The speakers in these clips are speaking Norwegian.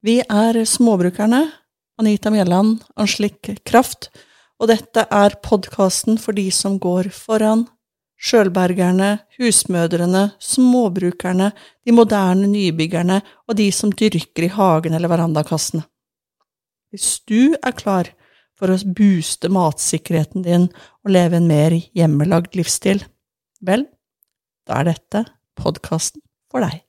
Vi er Småbrukerne, Anita Mjelland, Anslik Kraft, og dette er podkasten for de som går foran, sjølbergerne, husmødrene, småbrukerne, de moderne nybyggerne og de som dyrker i hagen eller verandakassene. Hvis du er klar for å booste matsikkerheten din og leve en mer hjemmelagd livsstil, vel, da er dette podkasten for deg.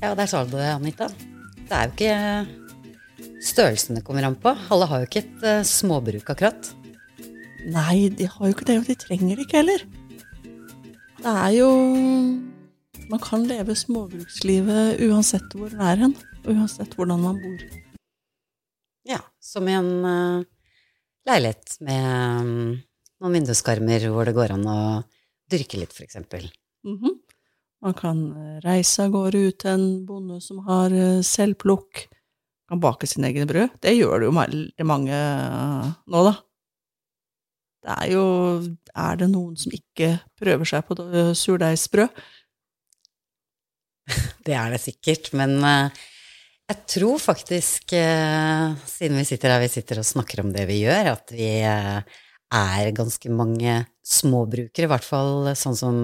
Ja, der sa du det, Anita. Det er jo ikke størrelsen det kommer an på. Alle har jo ikke et uh, småbruk akkurat. Nei, de har jo ikke det, og de trenger det ikke heller. Det er jo Man kan leve småbrukslivet uansett hvor det er hen, og uansett hvordan man bor. Ja, som i en uh, leilighet med um, noen vinduskarmer hvor det går an å dyrke litt, f.eks. Mm -hmm. Man kan eh, reise av gårde ut til en bonde som har selvplukk. Man Kan bake sine egne brød. Det gjør det jo veldig mange uh, nå, da. Det er jo Er det noen som ikke prøver seg på surdeigsbrød? Det er det sikkert, men jeg tror faktisk, siden vi sitter her vi sitter og snakker om det vi gjør, at vi er ganske mange småbrukere, i hvert fall sånn som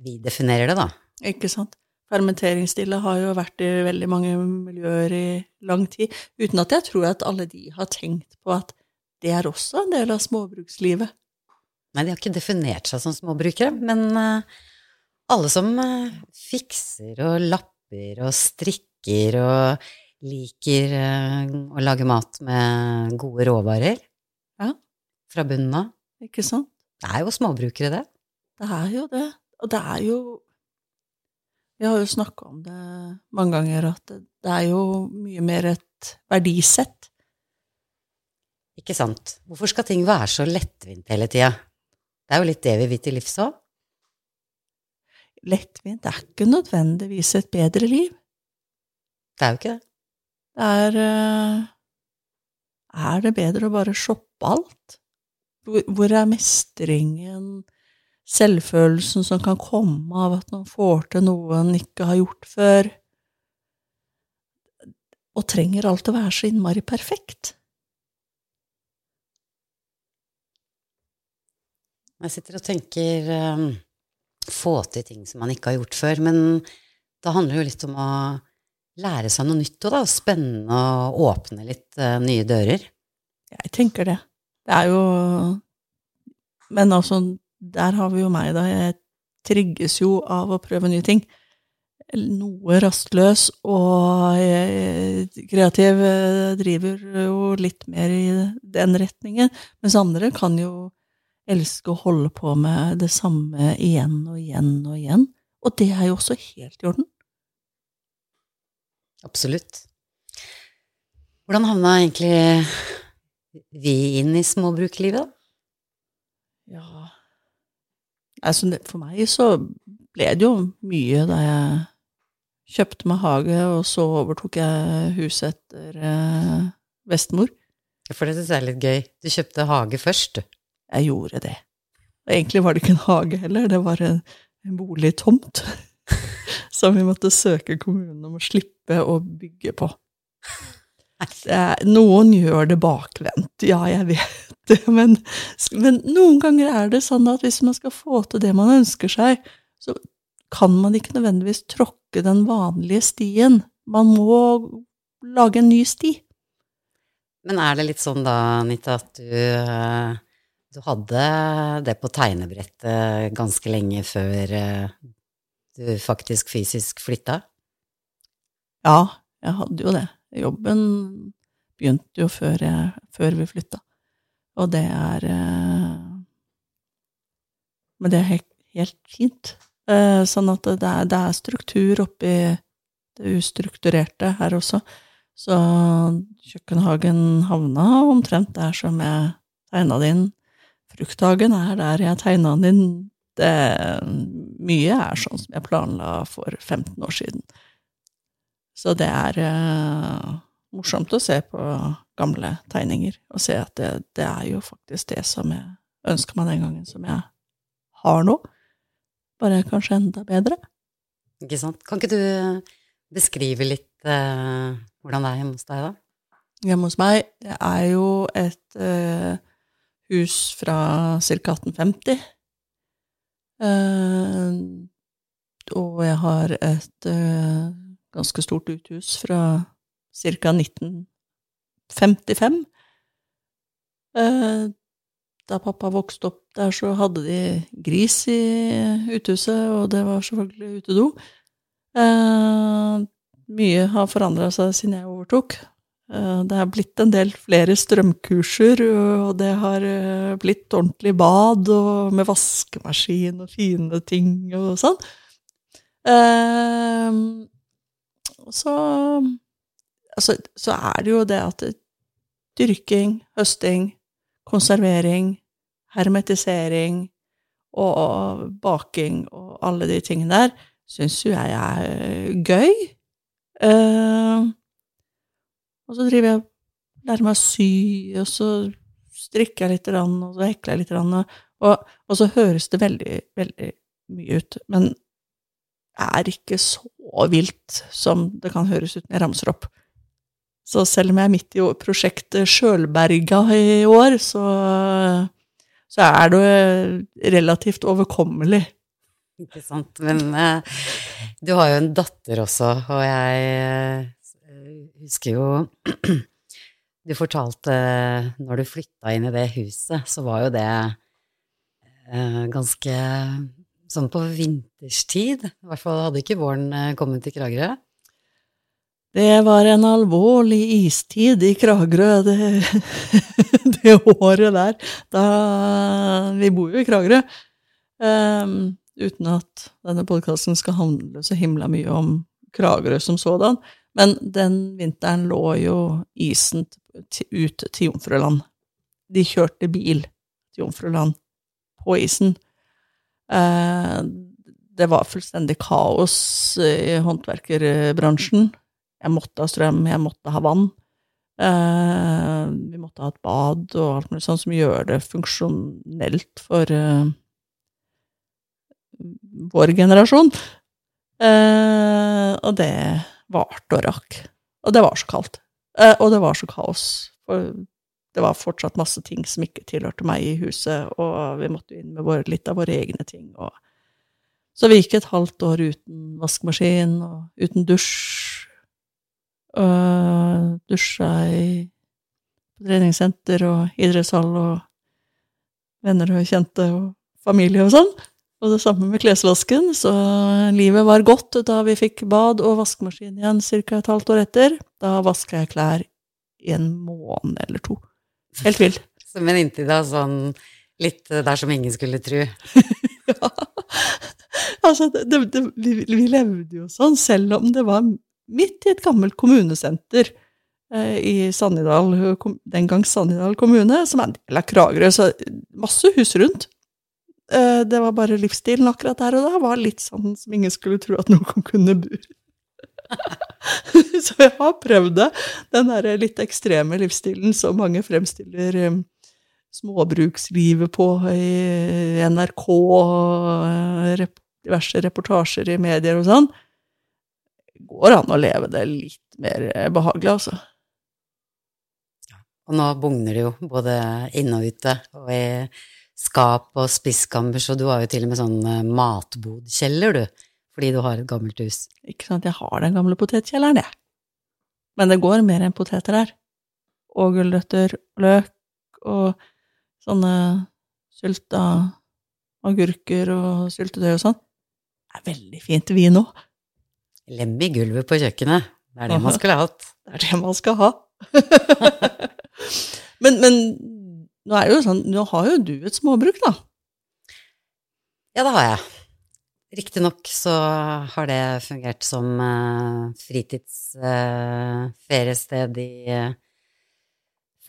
vi definerer det, da. Ikke sant. Permitteringsstille har jo vært i veldig mange miljøer i lang tid, uten at jeg tror at alle de har tenkt på at det er også en del av småbrukslivet. Nei, de har ikke definert seg som småbrukere, men uh, alle som uh, fikser og lapper og strikker og liker uh, å lage mat med gode råvarer ja. fra bunnen av. Ikke sant? Det er jo småbrukere, det. Det er jo det. Og det er jo Vi har jo snakka om det mange ganger, at det, er jo mye mer et verdisett ikke sant? Hvorfor skal ting være så lettvint hele tida? Det er jo litt det vi vil til livs òg. Lettvint er ikke nødvendigvis et bedre liv. Det er jo ikke det. Det er eh, Er det bedre å bare shoppe alt? Hvor er mestringen, selvfølelsen som kan komme av at man får til noe en ikke har gjort før? Og trenger alt å være så innmari perfekt? Jeg sitter og tenker um, få til ting som man ikke har gjort før. Men det handler jo litt om å lære seg noe nytt og da. Spennende og åpne litt uh, nye dører. Jeg tenker det. Det er jo Men altså, der har vi jo meg, da. Jeg trigges jo av å prøve nye ting. Noe rastløs og kreativ eh, driver jo litt mer i den retningen, mens andre kan jo elske å holde på med det samme igjen og igjen og igjen. Og det er jo også helt i orden. Absolutt. Hvordan havna egentlig vi inn i småbrukerlivet, da? Ja altså, For meg så ble det jo mye da jeg kjøpte meg hage, og så overtok jeg huset etter eh, bestemor. For det syns jeg er litt gøy. Du kjøpte hage først, du. Jeg gjorde det. Og egentlig var det ikke en hage heller, det var en, en boligtomt som vi måtte søke kommunen om å slippe å bygge på. Er, noen gjør det bakvendt, ja, jeg vet det, men, men, noen ganger er det sånn at hvis man skal få til det man ønsker seg, så kan man ikke nødvendigvis tråkke den vanlige stien. Man må lage en ny sti. Men er det litt sånn da, Anita, at du eh, du hadde det på tegnebrettet ganske lenge før eh, du faktisk fysisk flytta? Ja, jeg hadde jo det. Jobben begynte jo før, jeg, før vi flytta. Og det er eh, Men det er helt, helt fint. Eh, sånn at det er, det er struktur oppi det ustrukturerte her også. Så kjøkkenhagen havna omtrent der som jeg tegna det inn Frukthagen er der jeg tegna den inn. Det, mye er sånn som jeg planla for 15 år siden. Så det er, uh, morsomt å se på gamle tegninger og se at det, det er jo faktisk det som jeg ønska meg den gangen, som jeg har nå. Bare kanskje enda bedre. Ikke sant. Kan ikke du beskrive litt uh, hvordan det er hjemme hos deg, da? Hjemme hos meg det er jo et uh, hus fra ca. 1850. Uh, og jeg har et eh, ganske stort uthus fra ca. 1955. Eh, da pappa vokste opp der, så hadde de gris i uthuset, og det var selvfølgelig utedo. Eh, mye har forandra seg siden jeg overtok. Eh, det er blitt en del flere strømkurser, og det har blitt ordentlig bad og med vaskemaskin og fine ting og sånn. Eh, så altså, så er det jo det at dyrking, høsting, konservering, hermetisering og baking og alle de tingene der syns jo jeg er gøy. Uh, og så driver jeg lærer meg å sy, og så strikker jeg litt, og så hekler jeg litt. Og, og så høres det veldig, veldig mye ut. Men er ikke så vilt som det kan høres ut når jeg ramser opp. Så selv om jeg er midt i prosjektet Sjølberga i år, så, så er det relativt overkommelig. Ikke sant. Men uh, du har jo en datter også, og jeg uh, husker jo Du fortalte når du flytta inn i det huset, så var jo det uh, ganske sånn på vinterstid. I hvert fall hadde ikke våren kommet til Kragerø. Det var en alvorlig istid i Kragerø det, det året der. Da, vi bor jo i Kragerø. Um, uten at denne podkasten skal handle så himla mye om Kragerø som sådan. Men den vinteren lå jo isen ut til Jomfruland. De kjørte bil til Jomfruland på isen. Uh, det var fullstendig kaos i håndverkerbransjen. Jeg måtte ha strøm, jeg måtte ha vann. Eh, vi måtte ha et bad og alt mulig sånt som gjør det funksjonelt for eh, vår generasjon. Eh, og det varte og rakk. Og det var så kaldt. Eh, og det var så kaos. For det var fortsatt masse ting som ikke tilhørte meg i huset, og vi måtte inn med våre, litt av våre egne ting. Og så vi gikk et halvt år uten vaskemaskin og uten dusj Uh, dusja i treningssenter og idrettshall og venner og kjente og familie og sånn. Og det samme med klesvasken, så livet var godt da vi fikk bad og vaskemaskin igjen ca. et halvt år etter. Da vaska jeg klær i en måned eller to. Helt vill. Men inntil da sånn litt der som ingen skulle tru. ja. Altså, det, det, vi, vi levde jo sånn, selv om det var midt i et gammelt kommunesenter eh, i Sannidal, den gang Sannidal kommune, som er en del av Kragerø, så masse hus rundt. Eh, det var bare livsstilen akkurat der og da var litt sånn som ingen skulle tro at noen kunne bo. så jeg har prøvd det, den der litt ekstreme livsstilen som mange fremstiller um, småbrukslivet på i NRK og rep diverse reportasjer i medier og sånn. Går an å leve det litt mer behagelig, altså. Og nå bugner det jo både inne og ute, og i skap og spiskammer, så du har jo til og med sånn eh, matbodkjeller, du, fordi du har et gammelt hus. Ikke sant, jeg har den gamle potetkjelleren, jeg. Men det går mer enn poteter der. Og gulrøtter, løk og sånne sylta agurker og syltetøy og sånn. Det er veldig fint vin òg. Lem i gulvet på kjøkkenet. Det er det man skulle hatt. Det er det man skal ha. men, men nå er det jo sånn, nå har jo du et småbruk, da? Ja, det har jeg. Riktignok så har det fungert som uh, fritidsferiested uh, i uh,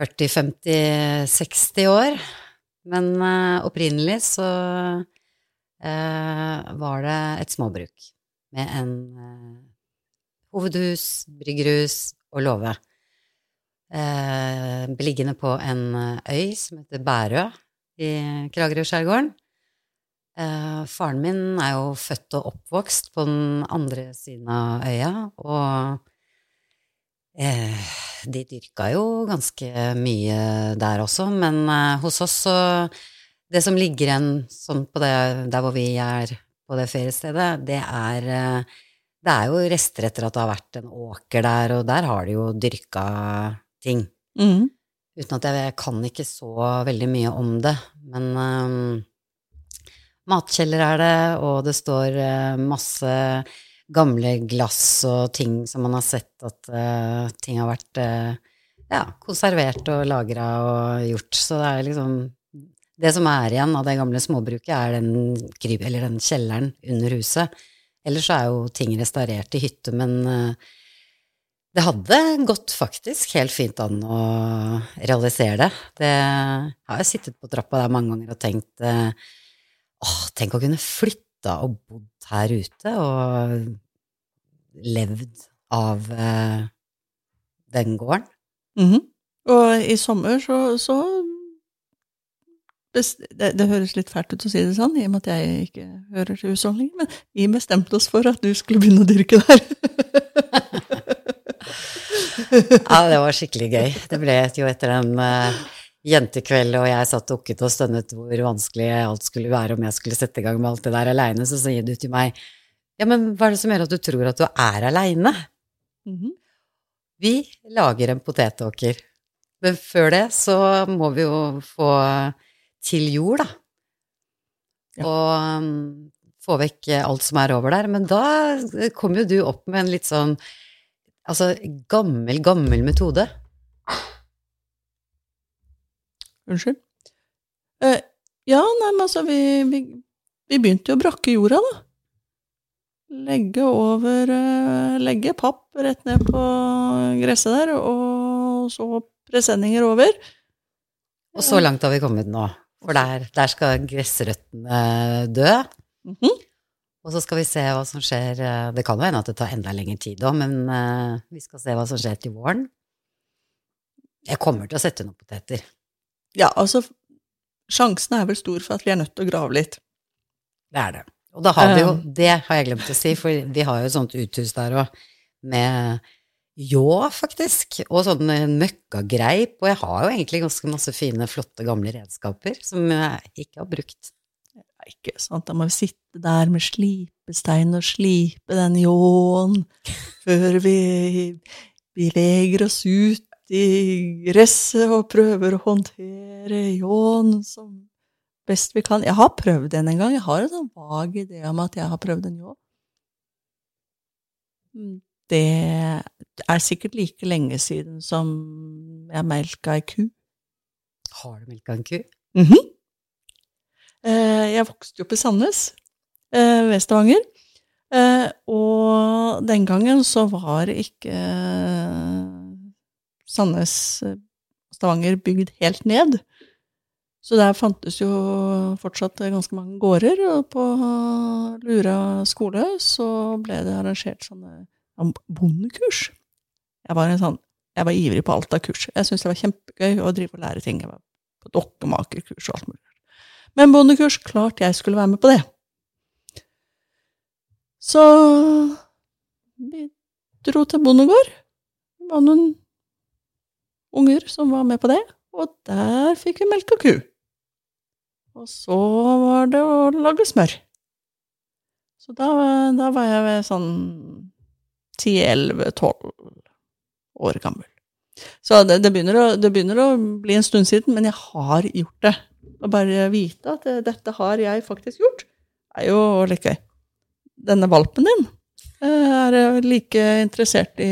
40, 50, 60 år. Men uh, opprinnelig så uh, var det et småbruk med en hovedhus, bryggerhus og låve. Eh, beliggende på en øy som heter Bærø i Kragerø-skjærgården. Eh, faren min er jo født og oppvokst på den andre siden av øya, og eh, de dyrka jo ganske mye der også, men eh, hos oss så Det som ligger igjen sånn på det, der hvor vi er på det feriestedet, det er eh, det er jo rester etter at det har vært en åker der, og der har de jo dyrka ting. Mm. Uten at jeg, jeg kan ikke så veldig mye om det. Men um, matkjeller er det, og det står eh, masse gamle glass og ting som man har sett at eh, ting har vært eh, ja, konservert og lagra og gjort. Så det er liksom Det som er igjen av det gamle småbruket, er den, den kjelleren under huset. Ellers er jo ting restaurert i hytte, men det hadde gått faktisk helt fint an å realisere det. det jeg har jo sittet på trappa der mange ganger og tenkt åh, tenk å kunne flytta og bodd her ute og levd av eh, den gården. Mhm. Og i sommer så, så det, det høres litt fælt ut å si det sånn, i og med at jeg ikke hører til husholdningen, men vi bestemte oss for at du skulle begynne å dyrke der. Ja, det var skikkelig gøy. Det ble jo etter en eh, jentekveld, og jeg satt og ukket og stønnet hvor vanskelig alt skulle være om jeg skulle sette i gang med alt det der aleine, så sier du til meg ja, men hva er det som gjør at du tror at du er aleine? Mhm. Vi lager en potetåker. Men før det så må vi jo få til jord, da. Ja. Og um, få vekk alt som er over der. Men da kom jo du opp med en litt sånn altså gammel, gammel metode. Unnskyld? Eh, ja, nei, men altså, vi, vi, vi begynte jo å brakke jorda, da. Legge over eh, Legge papp rett ned på gresset der, og så presenninger over. Og så langt har vi kommet nå. For der, der skal gressrøttene dø. Mhm. Og så skal vi se hva som skjer. eh, Det kan jo hende at det tar enda lengre tid òg, men eh, vi skal se hva som skjer til våren. Jeg kommer til å sette noen poteter. Ja, altså, sjansen er vel stor for at vi er nødt til å grave litt. Det er det. Og da har vi jo Um. Det har jeg glemt å si, for vi har jo et sånt uthus der òg, med ljå, faktisk, og sånn eh, møkkagreip, og jeg har jo egentlig ganske masse fine, flotte, gamle redskaper som jeg ikke har brukt. Det er ikke sant, da må vi sitte der med slipestein og slipe den ljåen før vi beveger oss ut i gresset og prøver å håndtere ljåen som best vi kan. Jeg har prøvd den en gang, jeg har en sånn vag idé om at jeg har prøvd en ljå. Mm, Det er sikkert like lenge siden som jeg melka ei ku. Har du melka en ku? Mhm. -hmm. Jeg vokste jo opp i Sandnes, eh, ved Stavanger. Eh, Og den gangen så var ikke eh, Sandnes og Stavanger bygd helt ned. Så der fantes jo fortsatt ganske mange gårder, og på Lura skole så ble det arrangert sånne bondekurs. Jeg var, en sånn, jeg var ivrig på alt av kurs. Jeg syntes det var kjempegøy å drive og lære ting. Jeg var på dokkemakerkurs og alt mulig. Men bondekurs, klart jeg skulle være med på det. Så vi dro til bondegård. Det var noen unger som var med på det, og der fikk vi og ku. Og så var det å lage smør. Så da, da var jeg sånn 10-11-12 år gammel. Så det, det, begynner å, det begynner å bli en stund siden, men jeg har gjort det. Å bare vite at eh, dette har jeg faktisk gjort, er jo litt gøy. Denne valpen din eh, er like interessert i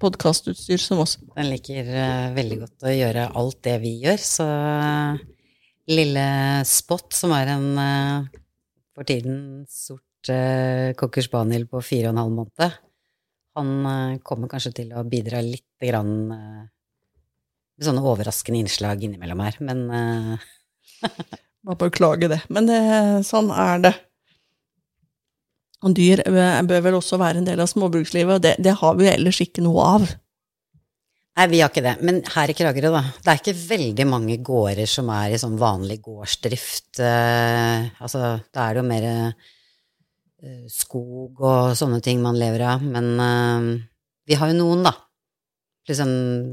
podkastutstyr som oss. Den liker uh, veldig godt å gjøre alt det vi gjør, så uh, lille Spot, som er en uh, for tiden sort cocker spaniel på fire og en halv måned, han kommer kanskje til å bidra litt grann med sånne overraskende innslag innimellom her, men Må beklage det. Men sånn er det. Og dyr bør vel også være en del av småbrukslivet, og det, det har vi ellers ikke noe av. Nei, vi har ikke det. Men her i Kragerø, da. Det er ikke veldig mange gårder som er i sånn vanlig gårdsdrift. Eh, altså, da er det jo mer eh, skog og sånne ting man lever av. Men eh, vi har jo noen, da. Liksom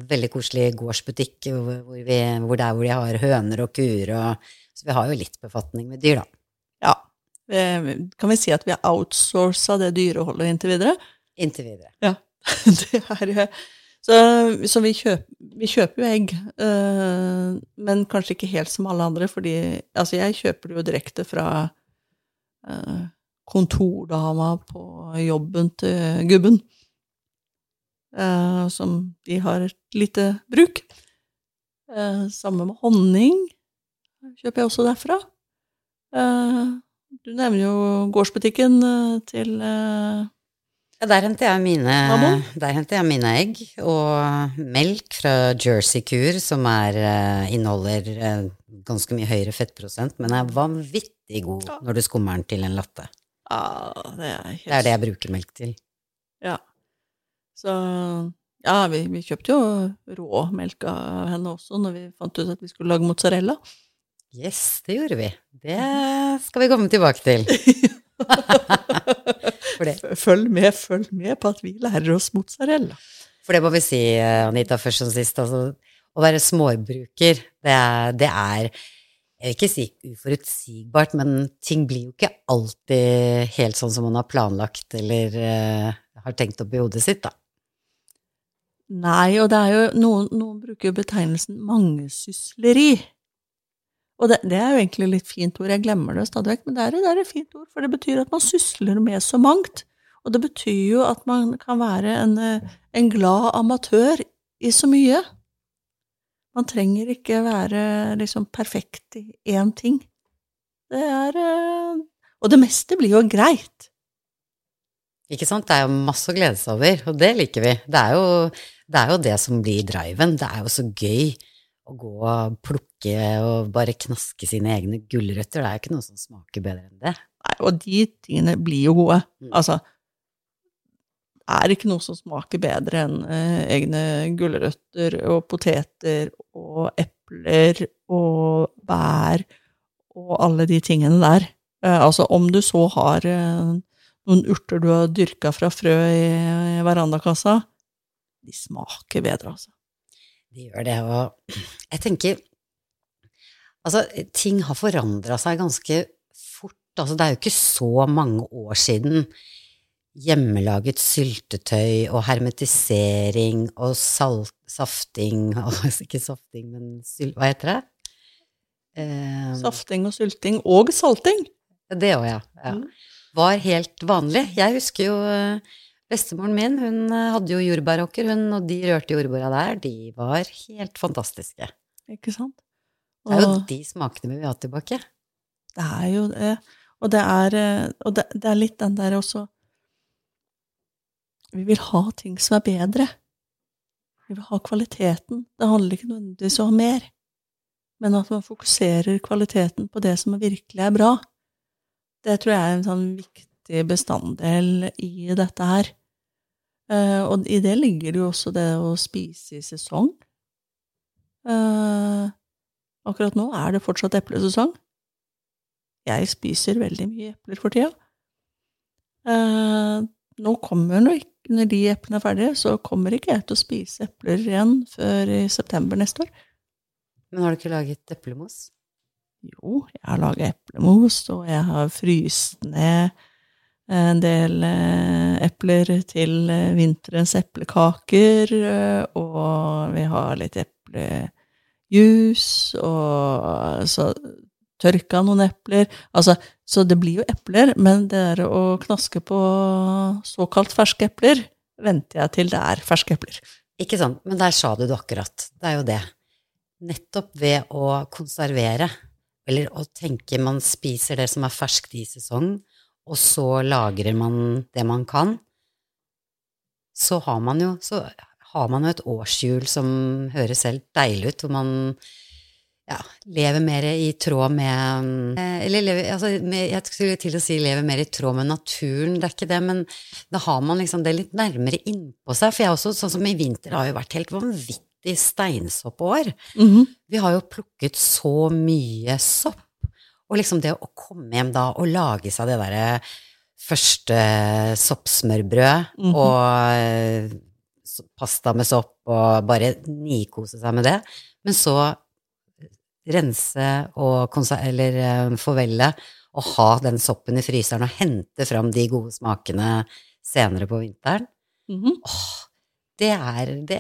veldig koselig gårdsbutikk hvor, vi, hvor det er hvor de har høner og kuer og Så vi har jo litt befatning med dyr, da. Ja. Eh, Kan vi si at vi har outsourca det dyreholdet inntil videre? Inntil videre. Ja. Det er, så så vi, kjøper, vi kjøper jo egg, eh, men kanskje ikke helt som alle andre, fordi altså jeg kjøper det jo direkte fra eh, kontordama på jobben til gubben, eh, som de har et lite bruk. Eh, samme med honning kjøper jeg også derfra. Eh, du nevner jo gårdsbutikken eh, til eh, der henter mine, der henter jeg mine egg og melk fra Jersey-kur, som er, eh, inneholder eh, ganske mye høyere fettprosent, men er vanvittig god Ja. når du skummer den til en latte. Ja, det er helt Det er det jeg bruker melk til. Ja. Så ja, vi, vi kjøpte jo råmelk av henne også når vi fant ut at vi skulle lage mozzarella. Yes, det gjorde vi. Det skal vi komme tilbake til. Følg med, følg med på at vi lærer oss mozzarella. for det må vi si, Anita, først som sist. Altså, å være småbruker, det er, det er jeg vil ikke si uforutsigbart, men ting blir jo ikke alltid helt sånn som man har planlagt eller uh, har tenkt opp i hodet sitt, da. Nei, og det er jo noen, noen bruker jo betegnelsen mangesysleri. Og det, det er jo egentlig litt fint ord, jeg glemmer det stadig vekk, men det er, det er et fint ord, for det betyr at man sysler med så mangt. Og det betyr jo at man kan være en, eh, en glad amatør i så mye. Man trenger ikke være liksom perfekt i én ting. Det er eh, Og det meste blir jo greit. Ikke sant? Det er jo masse å glede seg over, og det liker vi. Det er jo det, er jo det som blir driven. Det er jo så gøy å gå og plukke og bare knaske sine egne gulrøtter. Det er jo ikke noe som smaker bedre enn det. Nei, og de tingene blir jo gode. Mm. Altså, det er ikke noe som smaker bedre enn eh, egne gulrøtter og poteter og epler og bær og alle de tingene der. Eh, altså, om du så har eh, noen urter du har dyrka fra frø i, i verandakassa, de smaker bedre, altså. De gjør det, og jeg tenker Altså, ting har forandra seg ganske fort. Altså, det er jo ikke så mange år siden hjemmelaget syltetøy og hermetisering og salt, safting og Ikke safting, men sylt... Hva heter det? Um, Safting og sylting og salting. det òg, ja. ja. Mm. Var helt vanlig. Jeg husker jo eh, bestemoren min, hun eh, hadde jo jordbæråker, hun, og de rørte jordbæra der. De var helt fantastiske. Ikke sant? Det er jo de smakene vi vil ha tilbake. Det er jo det. Og det er, eh, og det, det er litt den der også Vi vil ha ting som er bedre. Vi vil ha kvaliteten. Det handler ikke nødvendigvis om å ha mer, men at man fokuserer kvaliteten på det som virkelig er bra. Det tror jeg er en sånn viktig bestanddel i dette her. Eh, og i det ligger det jo også det å spise i sesong. Uh, akkurat nå er det fortsatt eplesesong. Jeg spiser veldig mye epler for tida. Uh, nå kommer når, når de eplene er ferdige, så kommer ikke jeg til å spise epler igjen før i september neste år. Men har du ikke laget eplemos? Jo, jeg har laga eplemos, og jeg har fryst ned en del eh, epler til eh, vinterens eplekaker, eh, og vi har litt eplejus, og så tørka noen epler. Altså, så det blir jo epler, men det der å knaske på såkalt ferske epler, venter jeg til det er ferske epler. Ikke sant, men der sa du det akkurat. Det er jo det. Nettopp ved å konservere, eller å tenke man spiser det som er ferskt i sesong, og så lagrer man det man kan, så har man jo, så har man jo et årshjul som høres helt deilig ut, hvor man ja, lever mer i tråd med eh, Eller lever, altså, med, jeg skulle til å si lever mer i tråd med naturen, det er ikke det, men da har man liksom det litt nærmere innpå seg. For jeg også, sånn som i vinter, har jo vært helt vanvittig steinsoppår. Mhm. Vi har jo plukket så mye sopp. Og liksom det å komme hjem da og lage seg det derre første soppsmørbrød Mhm. og eh, pasta med sopp og bare nikose seg med det, men så rense og konser eller eh, forvelle og ha den soppen i fryseren og hente fram de gode smakene senere på vinteren. Mhm. Åh, det er, det,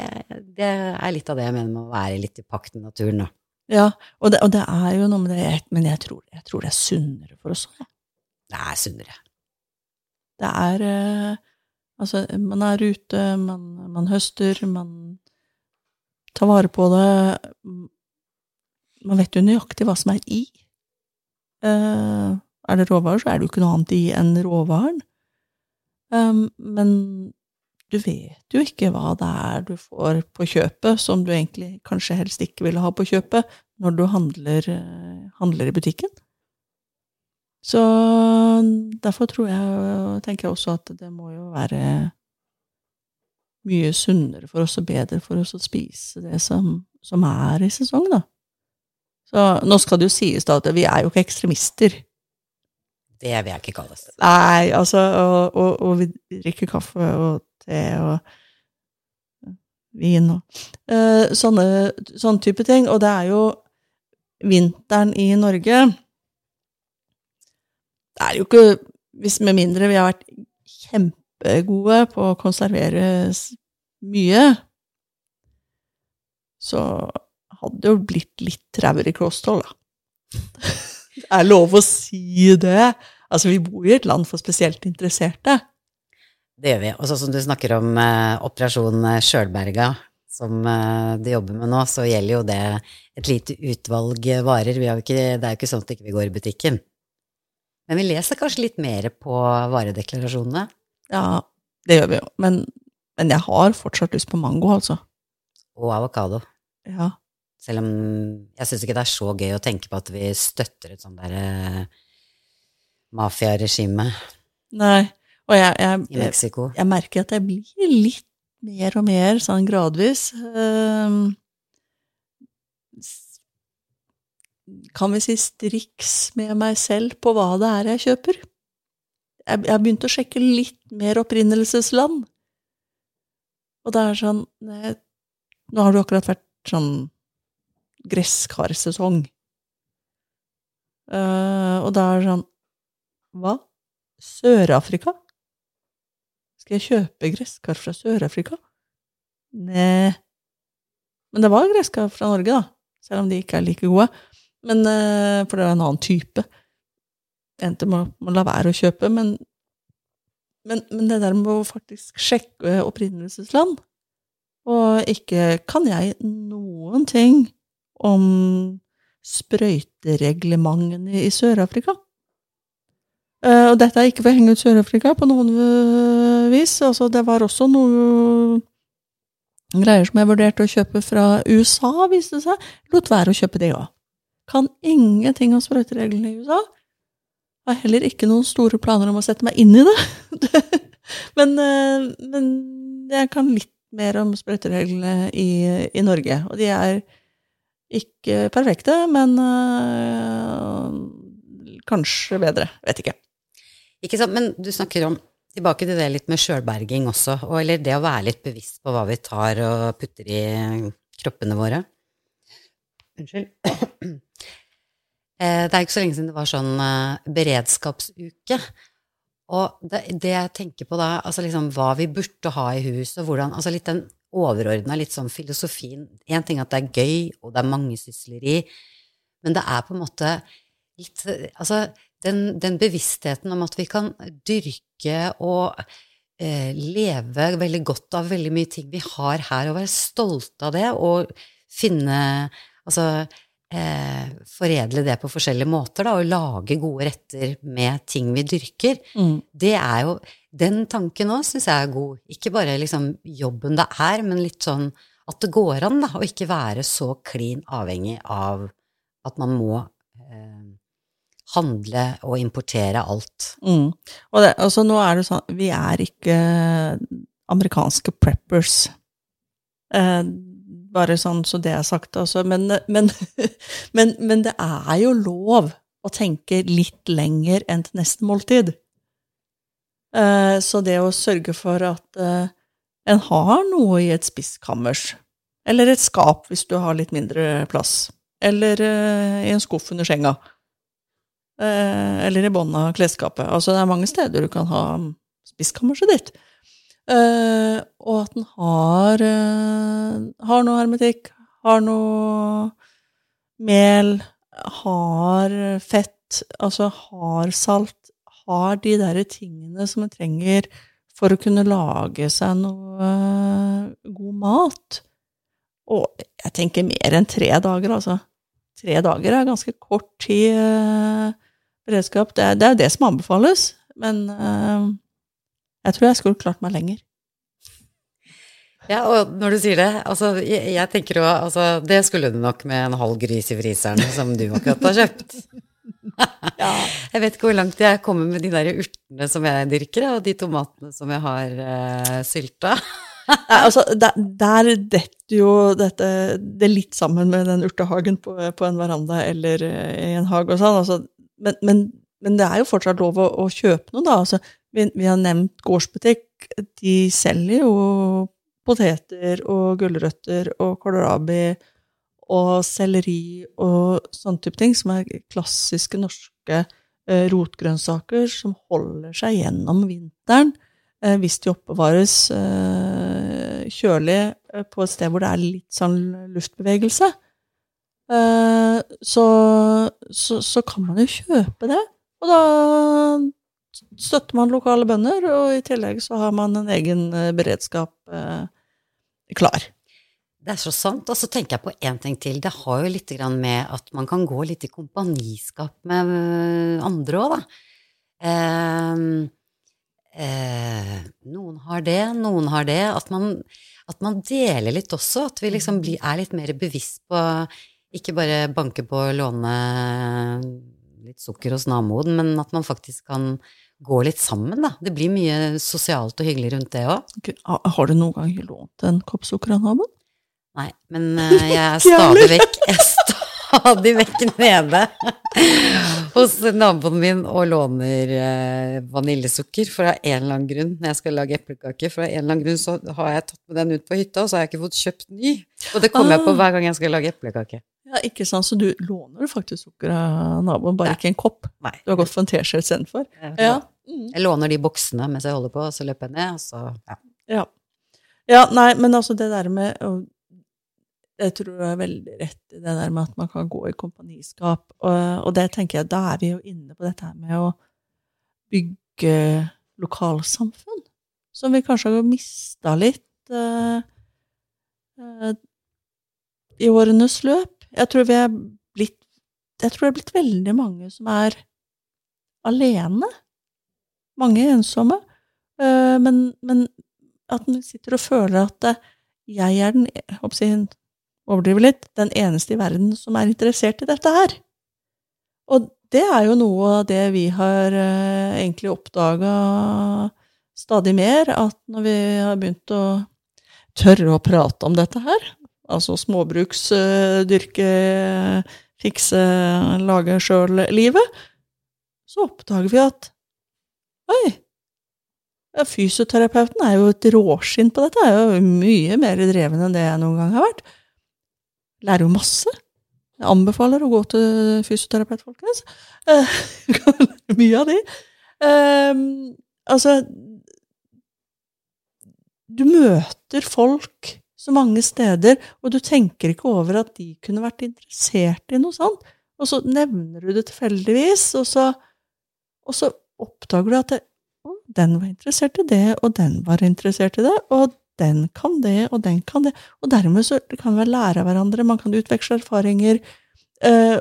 det er litt av det jeg mener med å være litt i pakt med naturen, da. Ja, og det, og det er jo noe med det, men jeg tror, jeg tror det er sunnere for oss òg. Det er sunnere. Det er eh, Altså, man er ute, man, man høster, man tar vare på det. Man vet jo nøyaktig hva som er i. Eh, er det råvarer, så er det jo ikke noe annet i enn råvaren. Um, men du vet jo ikke hva det er du får på kjøpet, som du egentlig kanskje helst ikke ville ha på kjøpet, når du handler, eh, handler i butikken. Så derfor tror jeg, tenker jeg også at det må jo være mye sunnere for oss og bedre for oss å spise det som, som er i sesong, da. Så nå skal det jo sies da at vi er jo ikke ekstremister. Det vil jeg ikke kalles. Nei, altså, og, og, og vi drikker kaffe og te og vin og eh, sånne, sånne type ting. Og det er jo vinteren i Norge Det er jo ikke hvis Med mindre vi har vært kjempegode på å konservere mye, så hadde det jo blitt litt trauere kosthold, da. Det er lov å si det. Altså, vi bor i et land for spesielt interesserte. Det gjør vi. Og sånn som du snakker om eh, Operasjon eh, Sjølberga, som eh, de jobber med nå, så gjelder jo det et lite utvalg eh, varer. Vi har ikke, det er jo ikke sånn at vi ikke går i butikken. Men vi leser kanskje litt mer på varedeklarasjonene. Ja, det gjør vi jo. Men, men jeg har fortsatt lyst på mango, altså. Og avokado. Ja. Selv om jeg syns ikke det er så gøy å tenke på at vi støtter et sånt derre mafiaregime Nei. Og jeg, jeg, I Mexico. jeg merker at jeg blir litt mer og mer sånn gradvis ehm, Kan vi si striks med meg selv på hva det er jeg kjøper? Jeg, jeg har begynt å sjekke litt mer opprinnelsesland. Og det er sånn nei, Nå har det akkurat vært sånn gresskarsesong. Uh, og da er det sånn Hva? Sør-Afrika? Skal jeg kjøpe gresskar fra Sør-Afrika? Nei. Men det var gresskar fra Norge, da. Selv om de ikke er like gode. Men, eh, for det er en annen type. Jeg endte med å- la være å kjøpe, men, men, men det der med å faktisk sjekke opprinnelsesland Og ikke kan jeg noen ting om sprøytereglementene i Sør-Afrika. Eh, og dette er ikke for å henge ut Sør-Afrika på noen øh, vis. Altså, det var også noe greier som jeg vurderte å kjøpe fra USA, viste det seg. Lot være å kjøpe det òg. Kan ingenting om sprøytereglene i USA. Har heller ikke noen store planer om å sette meg inn i det. men, øh, men jeg kan litt mer om sprøytereglene i, i Norge. Og de er ikke perfekte, men øh, kanskje bedre. Vet ikke. Ikke sant, men du snakker om Tilbake til det litt med sjølberging også, og, eller det å være litt bevisst på hva vi tar og putter i kroppene våre. Unnskyld. Eh, Det er ikke så lenge siden det var sånn eh, beredskapsuke. Og det, det jeg tenker på da, altså liksom hva vi burde ha i hus, og hvordan Altså litt den overordna, litt sånn filosofien. Én ting at det er gøy, og det er mangesysleri, men det er på en måte litt Altså den, den bevisstheten om at vi kan dyrke og eh, leve veldig godt av veldig mye ting vi har her, og være stolte av det, og finne Altså eh, foredle det på forskjellige måter, da, og lage gode retter med ting vi dyrker. Mm. Det er jo Den tanken òg syns jeg er god. Ikke bare liksom jobben det er, men litt sånn at det går an, da, å ikke være så klin avhengig av at man må eh, handle og importere alt. Mm. Og det, altså, nå er det sånn Vi er ikke amerikanske preppers. Eh, bare sånn så det er sagt, altså. Men, men, men, men, det er jo lov å tenke litt lenger enn til neste måltid. Eh, så det å sørge for at eh, en har noe i et spiskammers, eller et skap hvis du har litt mindre plass, eller eh, i en skuff under senga, eller i bånn av klesskapet Altså, det er mange steder du kan ha spiskammerset ditt. Uh, og at den har, uh, har noe hermetikk, har noe mel, har fett, altså har salt, har de derre tingene som en trenger for å kunne lage seg noe uh, god mat. Og jeg tenker mer enn tre dager, altså. Tre dager er ganske kort tid beredskap. Det er, det er jo det som anbefales, men jeg tror jeg skulle klart meg lenger. Ja, og når du sier det, altså jeg, jeg tenker jo altså det skulle du nok med en halv gris i fryseren som du akkurat har kjøpt. ja. Jeg vet ikke hvor langt jeg kommer med de der urtene som jeg dyrker, og de tomatene som jeg har uh, sylta. Nei, altså, der, der detter jo dette det litt sammen med den urtehagen på, på en veranda eller uh, i en hage og sånn. Altså, men, men, men, det er jo fortsatt lov å, å kjøpe noe, da. Altså, vi, vi, har nevnt gårdsbutikk. De selger jo poteter og gulrøtter og kålrabi og selleri og sånne type ting, som er klassiske norske eh, rotgrønnsaker som holder seg gjennom vinteren eh, hvis de oppbevares eh, kjølig eh, på et sted hvor det er litt sånn luftbevegelse. Eh, så, så, så, kan man jo kjøpe det. Og da støtter man lokale bønder, og i tillegg så har man en egen eh, beredskap eh, klar. Det er så sant. Og så tenker jeg på én ting til. Det har jo litt med at man kan gå litt i kompaniskap med andre òg, da. Eh, eh, noen har det, noen har det. At man, at man deler litt også. At vi liksom blir, er litt mer bevisst på ikke bare banke på og låne litt sukker hos naboen, men at man faktisk kan gå litt sammen, da. Det blir mye sosialt og hyggelig rundt det òg. Har du noen gang lånt en kopp sukker av naboen? Nei, men uh, jeg er stadig vekk, jeg er stadig vekk nede hos naboen min og låner uh, vaniljesukker for av en eller annen grunn når jeg skal lage eplekake. For av en eller annen grunn så har jeg tatt med den ut på hytta, og så har jeg ikke fått kjøpt ny. Og det kommer ah. jeg på ah. hver gang jeg skal lage eplekake. Ja, ikke sant, Så du låner faktisk sukker av naboen, bare Nei. ikke en kopp? Nei. Du har gått for en teskje istedenfor? Ja. Mm. Jeg låner de boksene mens jeg holder på, og så løper jeg ned, og så ja. ja. ja. nei, men altså det der med Jeg tror du er veldig rett i det der med at man kan gå i kompaniskap, og, og det tenker jeg, da er vi jo inne på dette her med å bygge lokalsamfunn, som vi kanskje har mista litt uh, uh, i årenes løp. Jeg tror vi er blitt Jeg tror det er blitt veldig mange som er alene. Mange ensomme. Eh, men, men at en sitter og føler at eh, jeg er den jeg overdriver litt, den eneste i verden som er interessert i dette her. Og det er jo noe av det vi har eh, egentlig oppdaga stadig mer, at når vi har begynt å tørre å prate om dette her, altså småbruksdyrke, fikse, lage sjøl-livet, så oppdager vi at oi, fysioterapeuten er jo et råskinn på dette, er jo mye mer dreven enn det jeg noen gang har vært. Lærer jo masse. Jeg anbefaler å gå til fysioterapeut, folkens. Eh, mye av de. Eh, altså Du møter folk så mange steder, og du tenker ikke over at de kunne vært interessert i noe sånt. Og så nevner du det tilfeldigvis, og så, og så oppdager du at det, å, den var interessert i det, og den var interessert i det, og den kan det, og den kan det. Og dermed så kan vi lære av hverandre, man kan utveksle erfaringer, eh,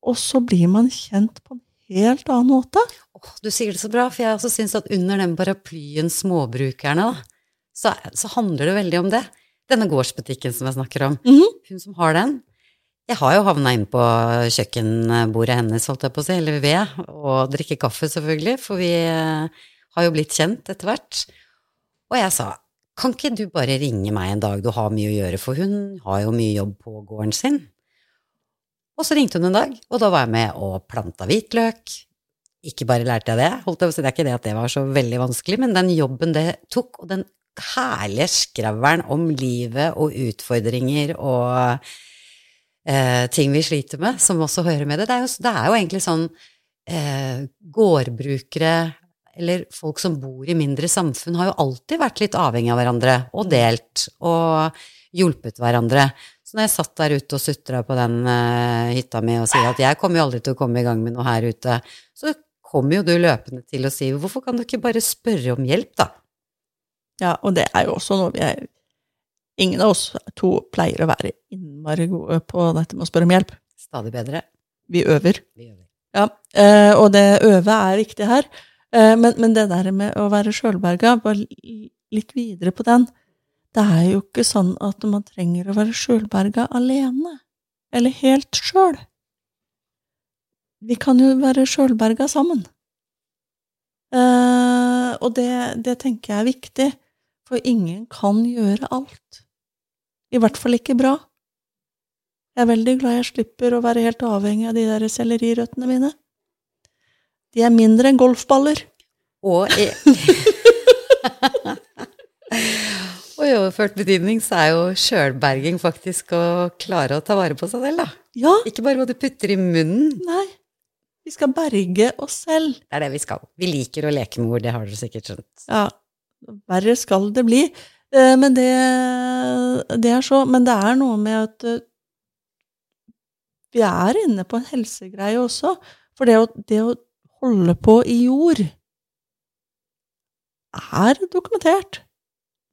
og så blir man kjent på en helt annen måte. Oh, du sier det så bra, for jeg også syns at under den paraplyen Småbrukerne, da, så, så handler det veldig om det denne gårdsbutikken som jeg snakker om, mm -hmm. hun som har den Jeg har jo havna inn på kjøkkenbordet hennes, holdt jeg på å si, eller ved, og drikke kaffe, selvfølgelig, for vi eh, har jo blitt kjent etter hvert. Og jeg sa, kan ikke du bare ringe meg en dag, du har mye å gjøre, for hun har jo mye jobb på gården sin. Og så ringte hun en dag, og da var jeg med og planta hvitløk. Ikke bare lærte jeg det, holdt jeg på å si, det er ikke det at det var så veldig vanskelig, men den jobben det tok, og den herlige skravlen om livet og utfordringer og eh, ting vi sliter med, som også hører med det. Det er jo, det er jo egentlig sånn eh, Gårdbrukere eller folk som bor i mindre samfunn, har jo alltid vært litt avhengig av hverandre og delt og hjulpet hverandre. Så når jeg satt der ute og sutra på den uh, hytta mi og sier at jeg kommer jo aldri til å komme i gang med noe her ute, så kommer jo du løpende til å si hvorfor kan du ikke bare spørre om hjelp, da? Ja, og det er jo også noe vi er Ingen av oss to pleier å være innmari gode på dette med å spørre om hjelp. Stadig bedre. Vi øver. Vi øver. Ja, eh, og det øve er viktig her. Eh, men, men det der med å være sjølberga, bare litt videre på den Det er jo ikke sånn at man trenger å være sjølberga alene. Eller helt sjøl. Vi kan jo være sjølberga sammen. Eh, og det, det tenker jeg er viktig, for ingen kan gjøre alt. I hvert fall ikke bra. Jeg er veldig glad jeg slipper å være helt avhengig av de der sellerirøttene mine. De er mindre enn golfballer. Og i, og i overført betydning så er jo sjølberging faktisk å klare å ta vare på seg selv, da. Ja, Ikke bare hva du putter i munnen. nei. Vi skal berge oss selv. Det er det vi skal. Vi liker å leke med ord, det har dere sikkert skjønt. Ja, verre skal det bli. Eh, Men det, det er så Men det er noe med at eh, vi er inne på en helsegreie også. For det å, det å holde på i jord er dokumentert.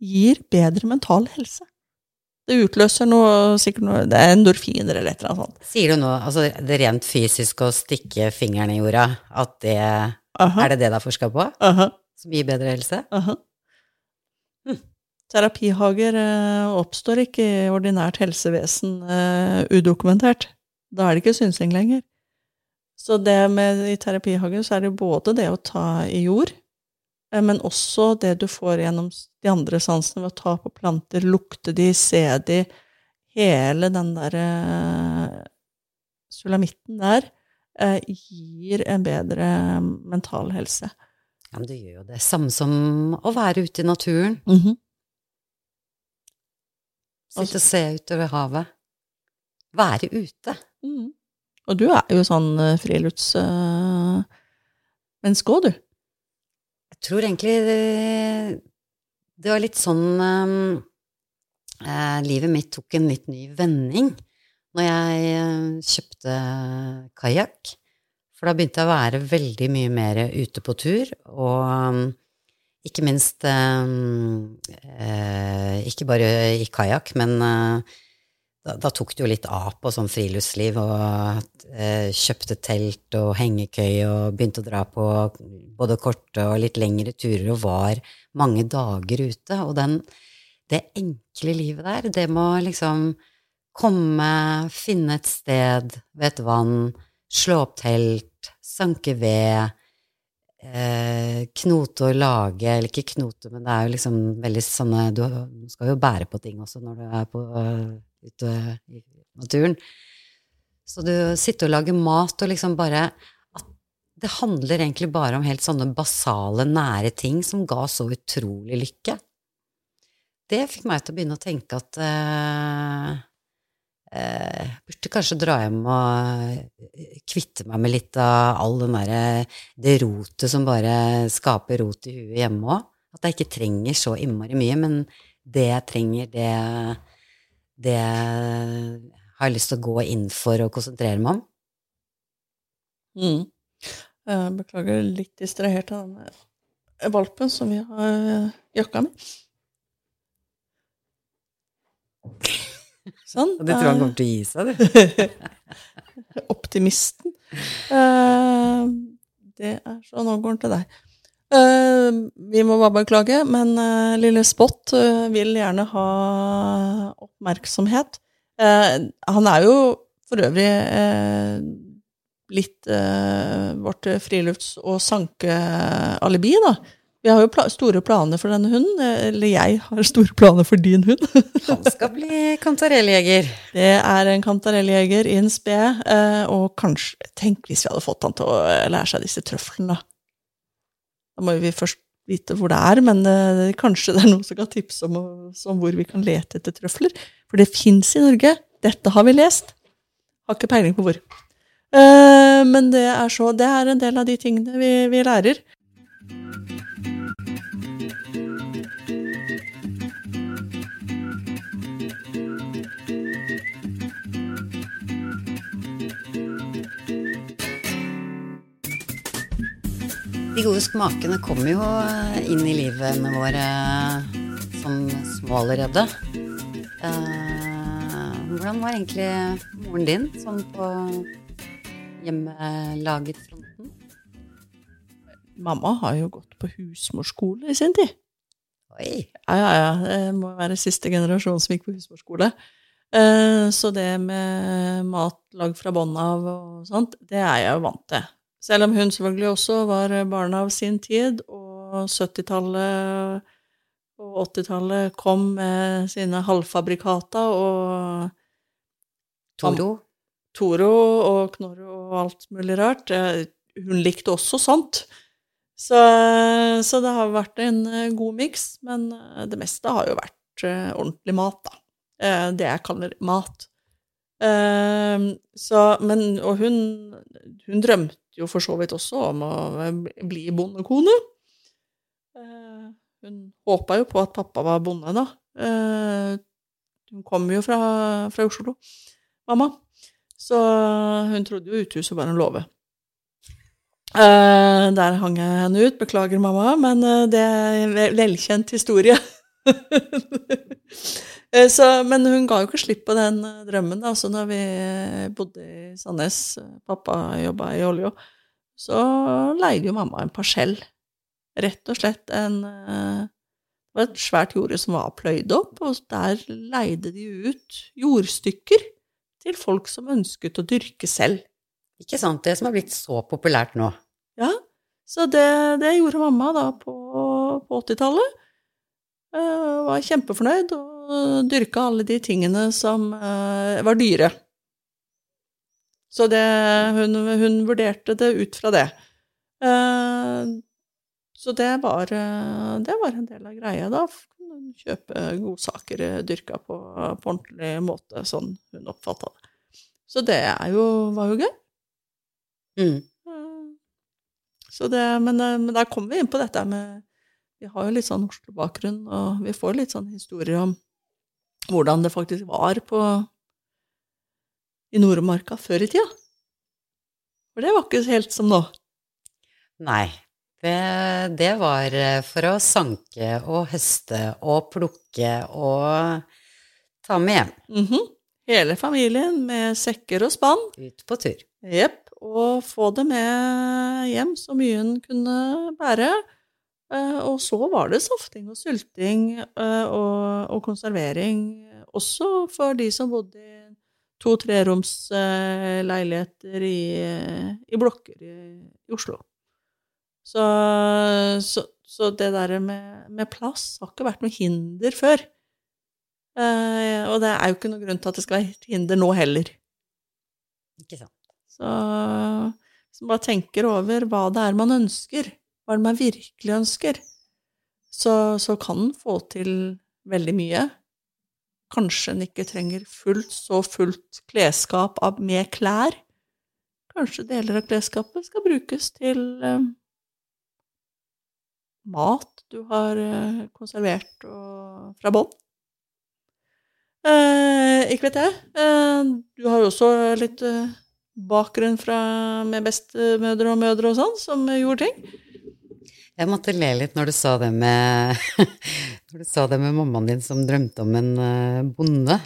Gir bedre mental helse. Det utløser noe, sikkert noe Det er endorfiner eller et eller annet sånt. Sier du nå, altså det rent fysiske å stikke fingeren i jorda, at det Aha, Er det det det er forska på? aha, Som gir bedre helse? Hm. Terapihager eh, oppstår ikke i ordinært helsevesen eh, udokumentert. Da er det ikke synsing lenger. Så det med i terapihagen så er det både det å ta i jord, eh, men også det du får gjennom de andre sansene ved å ta på planter, lukte de, se de, hele den derre sulamitten der gir en bedre mental helse. Ja, men det gjør jo det samme som å være ute i naturen. Mhm. Sitte og se utover havet. Være ute. Mm. Og du er jo sånn uh, friluftsmenneske òg, du. Jeg tror egentlig det, det var litt sånn um, eh, Livet mitt tok en litt ny vending når jeg eh, kjøpte kajakk. For da begynte jeg å være veldig mye mer ute på tur, og um, ikke minst um, eh, Ikke bare i kajakk, men eh, da, da tok det jo litt av på sånn friluftsliv, og eh, kjøpte telt og hengekøy og begynte å dra på både korte og litt lengre turer og var mange dager ute. Og den, det enkle livet der, det må liksom komme, finne et sted ved et vann, slå opp telt, sanke ved, knote og lage, eller ikke knote, men det er jo liksom veldig sånne Du skal jo bære på ting også når du er på, eh, ute i naturen. Så du sitter og lager mat og liksom bare Det handler egentlig bare om helt sånne basale, nære ting som ga så utrolig lykke. Det fikk meg til å begynne å tenke at eh, eh, burde kanskje dra hjem og eh, kvitte meg med litt av all den der, det rotet som bare skaper rot i huet hjemme òg. At jeg ikke trenger så innmari mye, men det jeg trenger, det, det har jeg lyst til å gå inn for og konsentrere meg om. Mm. Jeg beklager litt distrahert av denne valpen som vi har eh, jakka med. Sånn. Og du tror han kommer til å gi seg, du? Optimisten. Uh, det er så Nå går han til deg. Uh, vi må bare beklage, men uh, lille Spot vil gjerne ha oppmerksomhet. Han er jo for øvrig litt vårt frilufts- og sankealibi, da. Vi har jo pla store planer for denne hunden. Eller jeg har store planer for din hund. Han skal bli kantarelljeger. Det er en kantarelljeger i en sped. Eh, og kanskje Tenk hvis vi hadde fått han til å lære seg disse trøflene. Da må vi først vite hvor det er, men eh, kanskje det er noen som kan tipse om, om hvor vi kan lete etter trøfler. For det fins i Norge. Dette har vi lest. Har ikke peiling på hvor. Eh, men det er, så, det er en del av de tingene vi, vi lærer. De gode smakene kommer jo eh, inn i livet med våre eh, som små allerede. Eh, hvordan var egentlig moren din sånn på hjemmelaget fronten? Mamma har jo gått på husmorskole i sin tid. Oi. Ja, ja, ja. Det må være siste generasjon som gikk på husmorskole. Så det med mat lagd fra bånn av og sånt, det er jeg jo vant til. Selv om hun selvfølgelig også var barn av sin tid, og 70-tallet og 80-tallet kom med sine halvfabrikata og Toro. Toro og Knorro og alt mulig rart. Hun likte også sånt. Så, så det har vært en god miks, men det meste har jo vært ordentlig mat, da. Det jeg kaller mat. Så, men, og hun, hun drømte jo for så vidt også om å bli bondekone. Eh, hun håpa jo på at pappa var bonde, da. Eh, hun kom jo fra, fra Oslo, mamma. Så hun trodde jo uthuset var en låve. Eh, der hang jeg henne ut. Beklager, mamma, men det er en velkjent historie. Så, men hun ga jo ikke slipp på den drømmen. da, så når vi bodde i Sandnes, pappa jobba i olja, så leide jo mamma en parsell. Rett og slett en Det var et svært jorde som var pløyd opp, og der leide de ut jordstykker til folk som ønsket å dyrke selv. Ikke sant, det som er blitt så populært nå. Ja, så det, det gjorde mamma da på, på 80-tallet. Uh, var kjempefornøyd og dyrka alle de tingene som uh, var dyre. Så det, hun, hun, vurderte det ut fra det. Uh, så det var, det var, en del av greia. Da kjøpe godsaker dyrka på, på ordentlig måte, sånn hun oppfatta det. Så det jo, var jo gøy. Mm. Så det, men, men der kommer vi inn på dette med Vi har jo litt sånn Oslo-bakgrunn, og vi får litt sånn historier om hvordan det faktisk var på i Nordmarka før i tida. For det var ikke helt som nå. Nei. Det, det var for å sanke og høste og plukke og ta med hjem. Mm -hmm. Hele familien med sekker og spann. Ut på tur. Jepp. Og få det med hjem så mye en kunne bære. Og så var det safting og sylting og, og konservering også for de som bodde i to-treroms eh, leiligheter i, i, blokker i, i Oslo. Så, så, så, det der med, med, plass har ikke vært noe hinder før. Eh, og det er jo ikke noen grunn til at det skal være hinder nå heller. Ikke sant. Så hvis man bare tenker over hva det er man ønsker, hva det er man virkelig ønsker, så, så kan en få til veldig mye Kanskje en ikke trenger fullt så fullt klesskap med klær. Kanskje deler av klesskapet skal brukes til eh, mat du har eh, konservert og, fra bånn. Eh, ikke vet jeg. Eh, du har jo også litt eh, bakgrunn fra, med bestemødre og mødre og sånn, som gjorde ting. Jeg måtte le litt når du sa det med, når du sa det med mammaen din som drømte om en uh, bonde.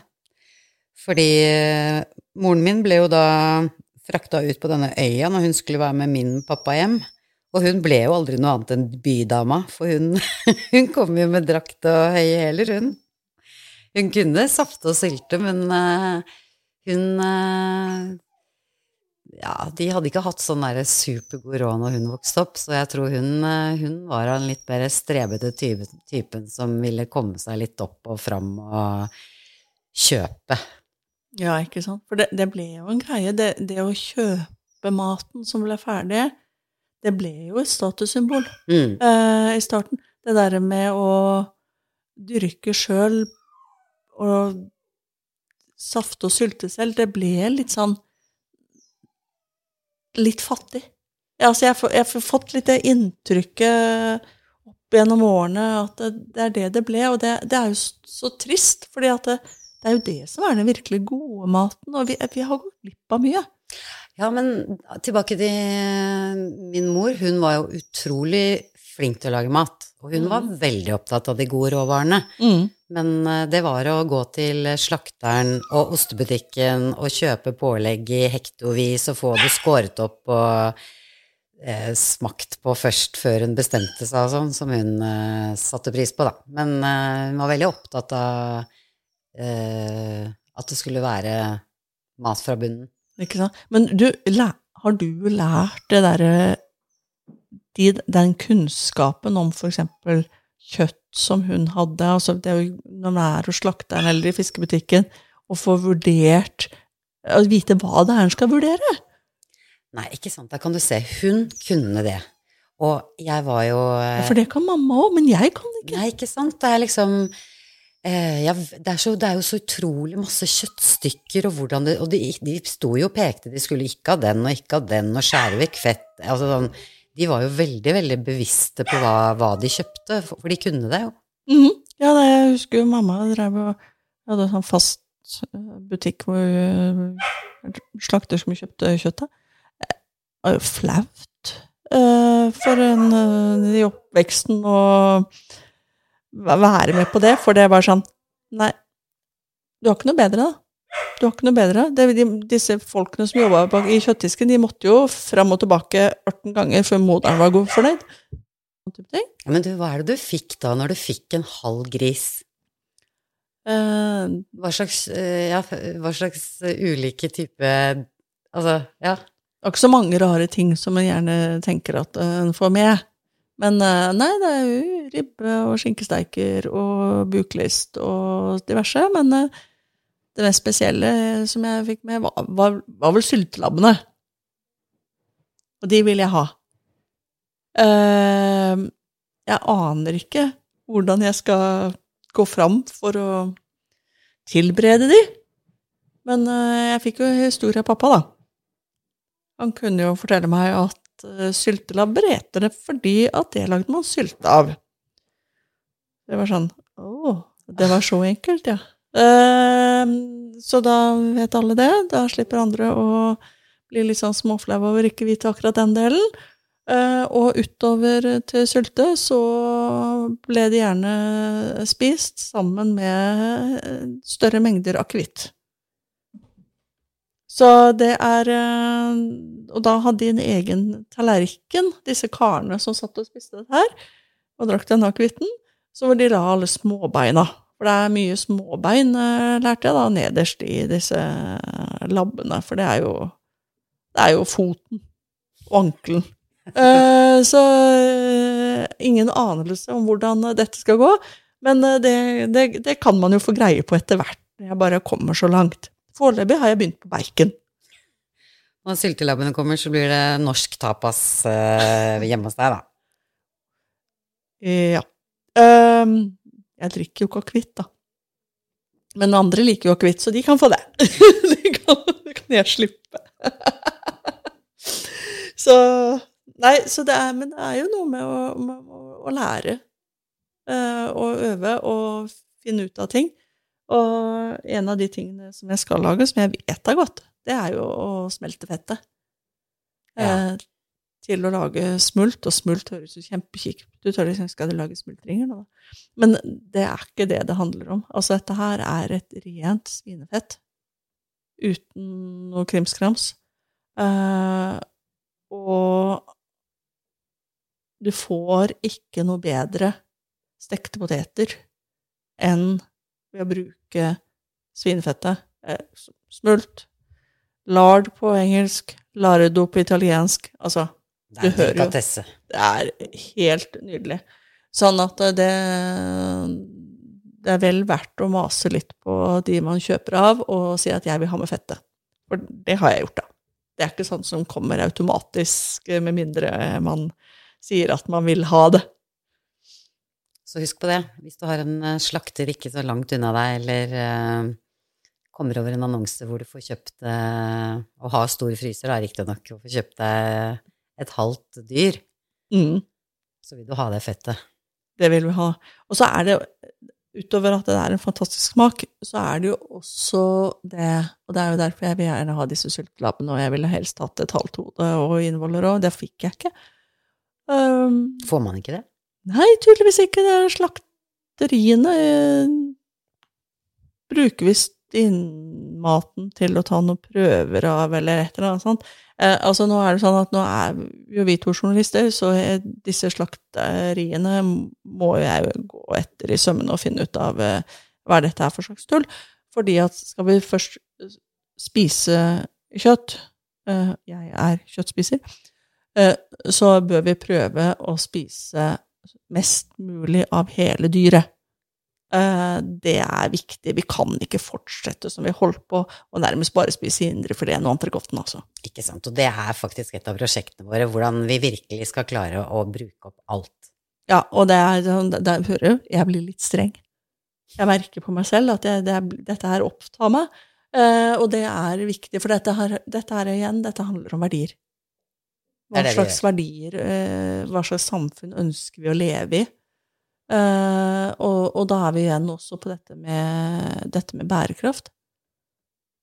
Fordi uh, moren min ble jo da frakta ut på denne øya når hun skulle være med min pappa hjem. Og hun ble jo aldri noe annet enn bydama, for hun, hun kom jo med drakt og høye hæler, hun. Hun kunne safte og sylte, men uh, Hun eh, Ja, de hadde ikke hatt sånn derre supergod råd når hun vokste opp, så jeg tror hun, eh, hun var av en litt mer strebete typen som ville komme seg litt opp og fram og kjøpe. Ja, ikke sant? For det, det ble jo en greie. Det, det å kjøpe maten som ble ferdig, det ble jo et statussymbol Mm. eh, i starten. Det derre med å dyrke sjøl og safte og sylte selv, det ble litt sånn Litt fattig. Altså jeg, jeg har fått litt det inntrykket opp gjennom årene at det, det er det det ble, og det, det er jo så, trist, fordi det, det er jo det som er den virkelig gode maten, og vi, vi har gått glipp av mye. Ja, men tilbake til min mor. Hun var jo utrolig flink til å lage mat. Og hun var veldig opptatt av de gode råvarene. Men eh, det var å gå til slakteren og ostebutikken og kjøpe pålegg i hektovis og få det skåret opp og eh, smakt på først før hun bestemte seg og sånn, som hun eh, satte pris på, da. Men eh, hun var veldig opptatt av eh, at det skulle være mat fra bunnen. Ikke sant? Men du, har du lært det derre de, Den kunnskapen om for eksempel kjøtt som hun hadde, altså det er jo når man er hos slakteren eller i fiskebutikken, og får vurdert Å vite hva det er hun skal vurdere? Nei, ikke sant. Da kan du se. Hun kunne det. Og jeg var jo Ja, For det kan mamma òg, men jeg kan ikke. Nei, ikke sant. Det er liksom eh, ja, det, er så, det er jo så utrolig masse kjøttstykker, og hvordan det Og de, de sto jo og pekte, de skulle ikke ha den og ikke ha den, og skjære vekk fett. Altså sånn De var jo veldig, veldig bevisste på hva, hva de kjøpte, for, de kunne det jo. Mhm. Ja, det, jeg husker jo mamma drev og hadde sånn fast eh, butikk hvor eh, slakter som kjøpte kjøttet. Det var jo flaut eh, for en eh, i oppveksten å være med på det, for det var sånn Nei, du har ikke noe bedre, da. Du har ikke noe bedre. Det, de, disse folkene som jobba i kjøttdisken, de måtte jo fram og tilbake 18 ganger før moderen var god fornøyd. Sånn Men du, hva er det du fikk da, når du fikk en halv gris? Uh, Hva slags, uh, ja, hva slags eh, ulike type Altså, ja. Det er ikke så mange rare ting som en gjerne tenker at en får med. Men nei, det er jo ribbe og skinkesteiker og buklist og diverse. Men eh, det mest spesielle som jeg fikk med, var, var, var vel syltelabbene. Og de vil jeg ha. Uh, jeg aner ikke hvordan jeg skal gå fram for å tilberede de. Men uh, jeg fikk jo historie av pappa, da. Han kunne jo fortelle meg at uh, syltelabber heter det fordi at det lagde man sylte av. Det var sånn Å, det var så enkelt, ja. Eh, så da vet alle det. Da slipper andre å bli litt sånn småflaue over ikke vite akkurat den delen. Eh, og utover til sylte så ble det gjerne spist sammen med større mengder akevitt. Så det er eh, Og da hadde de en egen tallerken, disse karene som satt og spiste det her, og drakk den akevitten, så hvor de la alle småbeina. For det er mye småbein, eh, lærte jeg da, nederst i disse labbene, for det er jo Det er jo foten og ankelen. Eh, så eh, ingen anelse om hvordan dette skal gå, men det, det, det kan man jo få greie på etter hvert, når jeg bare kommer så langt. Foreløpig har jeg begynt på bacon. Når syltelabbene kommer, så blir det norsk tapas hjemme hos deg, da. Ja. Ehm, jeg drikker jo ikke akevitt, da. Men andre liker jo akevitt, så de kan få det. det, kan, det kan jeg slippe. så Nei, så det er, men det er jo noe med å, med å, å lære eh, og øve og finne ut av ting. Og en av de tingene som jeg skal lage, som jeg vet er godt, det er jo å smelte fettet. Ja. Eh, til å lage smult, og smult høres jo kjempekjipt ut. Du liksom, skal du lage smultringer nå? Men det er ikke det det handler om. Altså, dette her er et rent svinefett. Uten noe krimskrams. Eh, og du får ikke noe bedre stekte poteter enn ved å bruke svinefettet. Eh, smult. Lard på engelsk, lardo på italiensk. Altså, Det er Du hører jo. delikatesse. det er helt nydelig. Sånn at det Det er vel verdt å mase litt på de man kjøper av, og si at 'jeg vil ha med fettet'. For det har jeg gjort, da. Det er ikke sånn som kommer automatisk, med mindre man sier at man vil ha det. Så husk på det. Hvis du har en eh, slakter ikke så langt unna deg, eller eh, kommer over en annonse hvor du får kjøpt eh, Og har stor fryser, da, riktignok, og får kjøpt deg et halvt dyr, Mm. så vil du ha det fettet. Det vil vi ha. Og så er det, utover at det er en fantastisk smak, så er det jo også det Og det er jo derfor jeg vil gjerne ha disse syltelabbene, og jeg ville helst hatt et halvt hode og innvoller òg. Det fikk jeg ikke. Um, Får man ikke det? nei, tydeligvis ikke. Det er slakteriene eh, bruker visst innmaten til å ta noen prøver av, eller et eller annet sånt. Eh, altså nå er det sånn at nå er jo vi to journalister, så disse slakteriene må jeg jo gå etter i sømmene og finne ut av eh, hva dette er for slags tull. Fordi at skal vi først spise kjøtt, eh, jeg er kjøttspiser, eh, så bør vi prøve å spise mest mulig av hele dyret. Eh, Det er viktig. Vi kan ikke fortsette som vi holdt på, og nærmest bare spise indrefileten og entrecôten, altså. Ikke sant. Og det er faktisk et av prosjektene våre, hvordan vi virkelig skal klare å bruke opp alt. Ja, og det er sånn, det er- hører du, jeg blir litt streng. Jeg merker på meg selv at jeg, det dette her opptar meg, eh, og det er viktig, for dette her, dette her igjen, dette handler om verdier. Er Hva slags verdier, eh, hva slags samfunn ønsker vi å leve i? Eh, og, og da er vi igjen også på dette med, dette med bærekraft.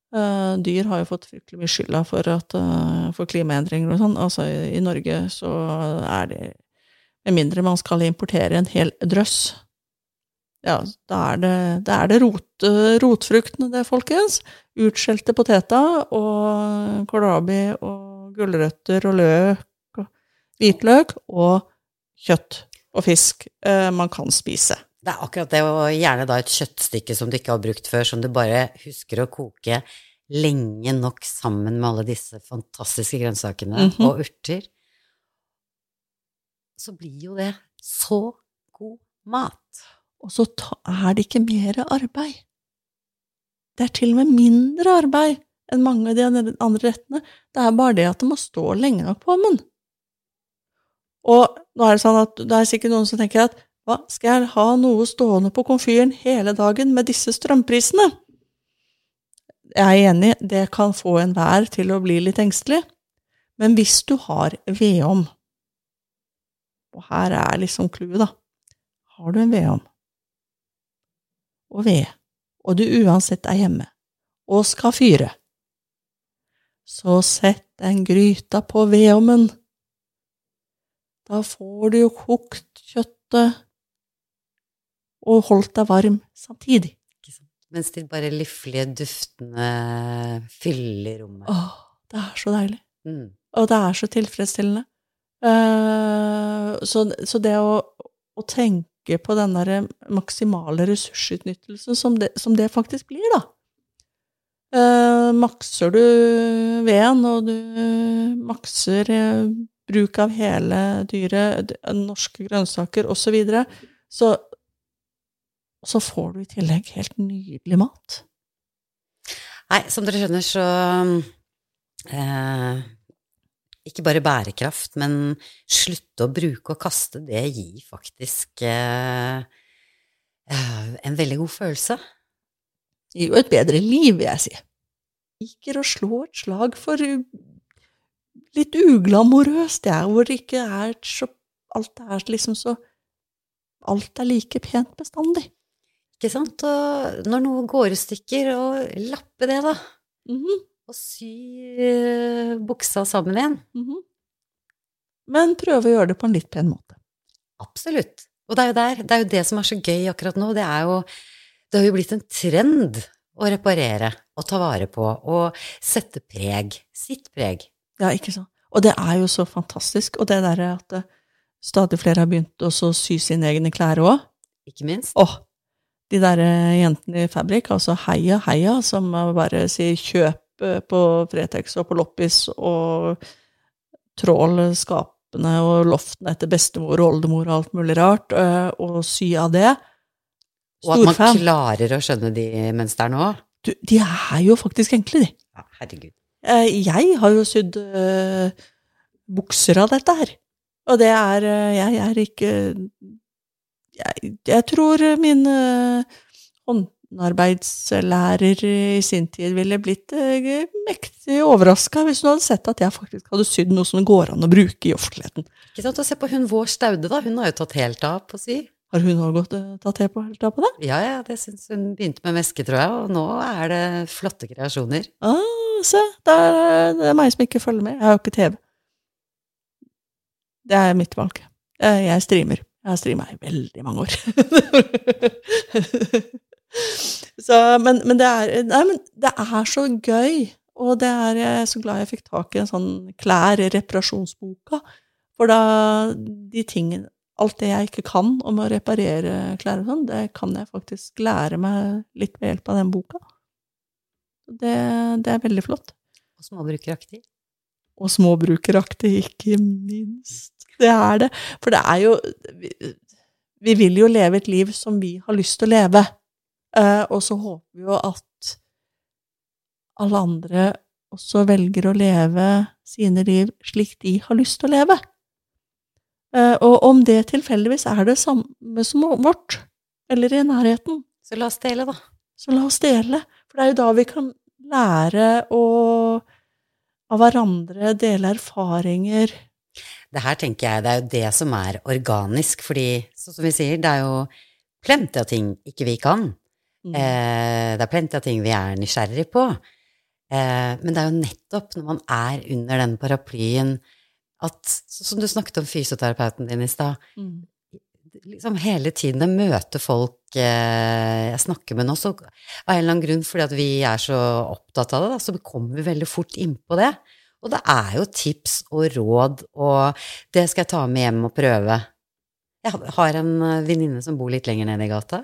Uh, dyr har jo fått fryktelig mye skylda for, at, uh, for klimaendringer og sånn. Altså, i, i Norge så er det Med mindre man skal importere en hel drøss, ja, da er det, da er det rot, rotfruktene, det, folkens. Utskjelte poteter og kålrabi og gulrøtter og løk og hvitløk og kjøtt og fisk eh, man kan spise. Det er akkurat det, og gjerne da et kjøttstykke som du ikke har brukt før, som du bare husker å koke lenge nok sammen med alle disse fantastiske grønnsakene Mhm. og urter. Så blir jo det så god mat. Og så er det ikke mer arbeid. Det er til og med mindre arbeid enn mange av de andre rettene. Det er bare det at det må stå lenge nok på ovnen. Og nå er det sånn at det er sikkert noen som tenker at hva, skal jeg ha noe stående på komfyren hele dagen med disse strømprisene? Jeg er enig, det kan få enhver til å bli litt engstelig. Men hvis du har vedom og her er liksom clouet, da. Har du en vedom og ved, og du uansett er hjemme og skal fyre, så sett den gryta på vedovnen. Da får du jo kokt kjøttet og holdt deg varm samtidig. Mens de bare liflige duftene fyller rommet. Åh, det er så deilig. Mm. Og det er så tilfredsstillende. Eh, så, så det å, å tenke på den der maksimale ressursutnyttelsen som det, som det faktisk blir, da. Eh, makser du veden, og du makser eh, bruk av hele dyret, norske grønnsaker osv., så, videre, så så får du i tillegg helt nydelig mat. Nei, som dere skjønner, så eh, Ikke bare bærekraft, men slutte å bruke og kaste, det gir faktisk eh, eh, en veldig god følelse. Det gir jo et bedre liv, vil jeg si. Liker å slå et slag for litt uglamorøst, det er hvor det ikke er så Alt er liksom så Alt er like pent bestandig. Ikke sant? Og når noe går i stykker, og lappe det, da. Mhm, Og sy uh, buksa sammen igjen. mhm. Men prøve å gjøre det på en litt pen måte. Absolutt. Og det er jo der, det er jo det som er så gøy akkurat nå. Det er jo Det har jo blitt en trend å reparere og ta vare på og sette preg. Sitt preg. Ja, ikke sant? Og det er jo så fantastisk. Og det derre at eh, stadig flere har begynt å sy sine egne klær òg. Ikke minst. Åh, de der eh, jentene i Fabrik, altså Heia Heia, som bare sier kjøp eh, på Fretex og på Loppis og trål skapene og loftene etter bestemor og oldemor og alt mulig rart, og sy av det. Og at man Storfan. klarer å skjønne de mønstrene òg. De er jo faktisk enkle, de. Ja, herregud. Eh, Jeg har jo sydd eh, bukser av dette her. Og det er eh, Jeg er ikke Jeg, jeg tror min håndarbeidslærer i sin tid ville blitt mektig overraska hvis hun hadde sett at jeg faktisk hadde sydd noe som det går an å bruke i offentligheten. Ikke sant, og Se på hun Vår Staude, da. Hun har jo tatt helt av på å si. Har hun òg gått tatt helt på, helt av på det? Ja, ja, det syns hun begynte med meske, tror jeg, og nå er det flotte kreasjoner. Ah, se, det er, det er meg som ikke følger med. Jeg har jo ikke TV. Det er mitt valg. Jeg, jeg streamer. Jeg har streama i veldig mange år. så, men, men, det er, nei, men det er så gøy, og det er, jeg så glad jeg fikk tak i en sånn klær reparasjonsboka. For da de tingene Alt det jeg ikke kan om å reparere klær og sånn, det kan jeg faktisk lære meg litt ved hjelp av den boka. Det, det er veldig flott. Og småbrukeraktig. Og småbrukeraktig, ikke minst. Det er det. For det er jo vi, vi vil jo leve et liv som vi har lyst til å leve. Eh, og så håper vi jo at alle andre også velger å leve sine liv slik de har lyst til å leve. Eh, og om det tilfeldigvis er det samme som vårt, eller i nærheten, Så la oss dele, da. så la oss dele. For det er jo da vi kan lære å av hverandre, dele erfaringer. Det her tenker jeg, det er jo det som er organisk, fordi sånn som vi sier, det er jo plenty av ting ikke vi kan. Mm. Eh, det er plenty av ting vi er nysgjerrig på. Eh, men det er jo nettopp når man er under den paraplyen at, som du snakket om fysioterapeuten din i stad, Mm. Liksom hele tiden jeg møter folk eh, jeg snakker med nå, så av en eller annen grunn, fordi at vi er så opptatt av det, da, så kommer vi veldig fort innpå det. Og det er jo tips og råd, og det skal jeg ta med hjem og prøve. Jeg har en eh, venninne som bor litt lenger nede i gata.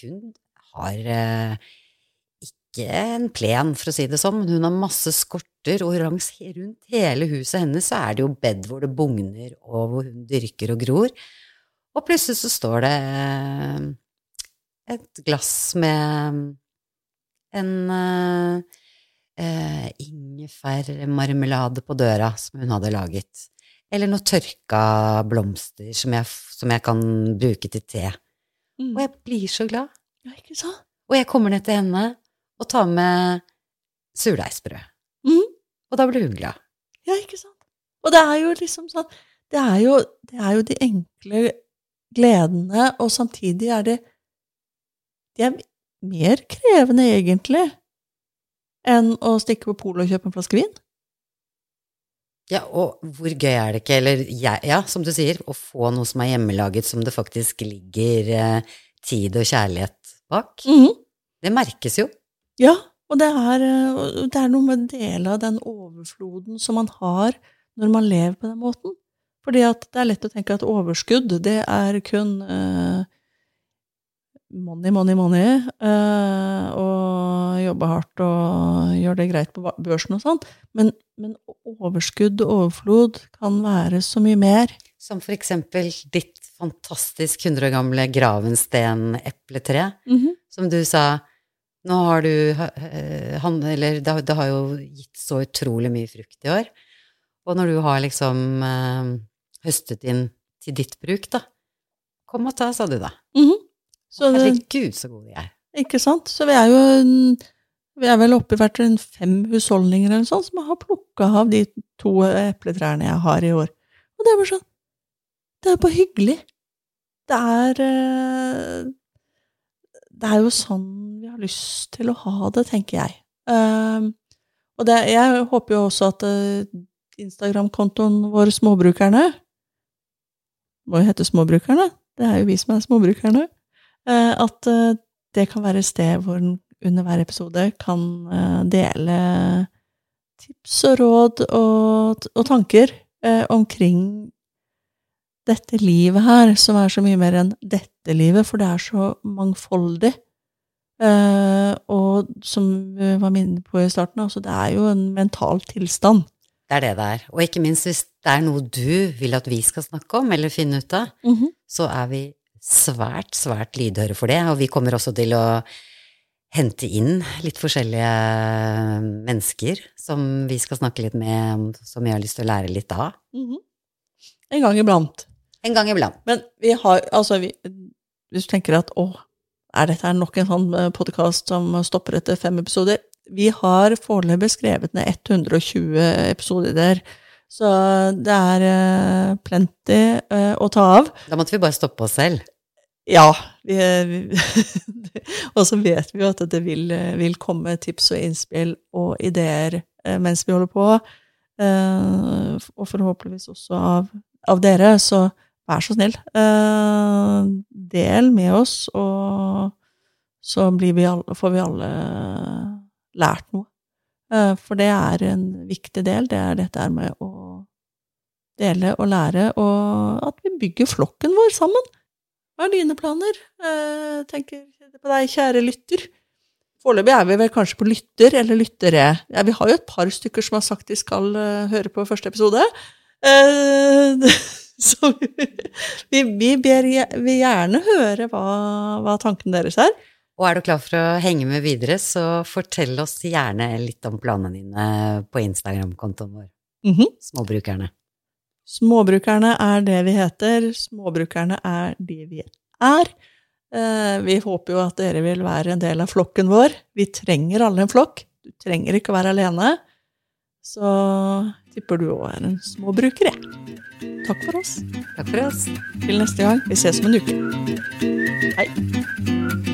Hun har eh, ikke en plen, for å si det sånn, men hun har masse skorter, og langs, rundt hele huset hennes så er det jo bed hvor det bugner, og hvor hun dyrker og gror. Og plutselig så står det eh, et glass med en eh, eh, ingefærmarmelade på døra som hun hadde laget. Eller noen tørka blomster som jeg, som jeg kan bruke til te. Mm. Og jeg blir så glad. Ja, ikke sant? Og jeg kommer ned til henne og tar med surdeigsbrød. Mm. Og da blir hun glad. Ja, ikke sant? Og det er jo liksom sånn Det er jo, det er jo de enkle gledene, og samtidig er det De er mer krevende, egentlig, enn å stikke på polet og kjøpe en flaske vin. Ja, og hvor gøy er det ikke, eller ja, ja, som du sier, å få noe som er hjemmelaget, som det faktisk ligger eh, tid og kjærlighet bak? Mhm. Det merkes jo. Ja, og det er, eh, det er noe med dele av den overfloden som man har når man lever på den måten. Fordi at det er lett å tenke at overskudd, det er kun uh, money, money, money, uh, og jobbe hardt og gjøre det greit på børsen og sånn. Men, men overskudd og overflod kan være så mye mer. Som for eksempel ditt fantastisk 100 år gamle gravensten-epletre, som du sa nå har du eh, han, Eller det, har- det har jo gitt så utrolig mye frukt i år. Og når du har liksom eh, høstet inn til ditt bruk, da Kom og ta, sa du da. Mhm. Så det, Herregud, så gode de er. Ikke sant? Så vi er jo vi er vel oppe i hvert fall fem husholdninger eller sånn som har plukka av de to epletrærne jeg har i år. Og det er bare sånn Det er bare hyggelig. Det er eh, Det er jo sånn vi har lyst til å ha det, tenker jeg. Um, og det, jeg håper jo også at eh, Instagram-kontoen vår Småbrukerne Må jo hete Småbrukerne. Det er jo vi som er småbrukerne. Eh, at eh, det kan være et sted hvor en under hver episode kan eh, dele tips og råd og, og tanker omkring dette livet her, som er så mye mer enn dette livet, for det er så mangfoldig. Og som vi var inne på i starten, altså det er jo en mental tilstand. Det er det det er. Og ikke minst hvis det er noe du vil at vi skal snakke om eller finne ut av, så er vi svært, svært lydhøre for det. Og vi kommer også til å hente inn litt forskjellige mennesker som vi skal snakke litt med, om, som vi har lyst til å lære litt av. Mhm. En gang iblant. En gang iblant. Men vi har, altså vi, Hvis du tenker at å, er dette nok en sånn podkast som stopper etter fem episoder? Vi har foreløpig skrevet ned 120 episoder der. Så det er eh, plenty eh, å ta av. Da måtte vi bare stoppe oss selv. Ja. Vi, vi, og så vet vi jo at det vil, vil komme tips og innspill og ideer eh, mens vi holder på. Og forhåpentligvis også av, av dere. Så vær så snill, del med oss, og så blir vi alle, får vi alle lært noe. Eh, For det er en viktig del. Det er dette med å dele og lære, og at vi bygger flokken vår sammen. Hva er dine planer? Jeg tenker på deg, kjære lytter. Foreløpig er vi vel kanskje på lytter eller lyttere. Ja, vi har jo et par stykker som har sagt de skal eh, høre på første episode. Eh, så vi, vi ber vi gjerne høre hva, hva tanken deres er. Og er du klar for å henge med videre, så fortell oss gjerne litt om planene dine på Instagram-kontoen vår. Mhm. Småbrukerne. Småbrukerne er det vi heter. Småbrukerne er de vi er. Eh, Vi håper jo at dere vil være en del av flokken vår. Vi trenger alle en flokk. Du trenger ikke å være alene. Så tipper du òg er en småbruker, jeg. Takk for oss. Takk for oss. Til neste gang. Vi ses om en uke. Hei.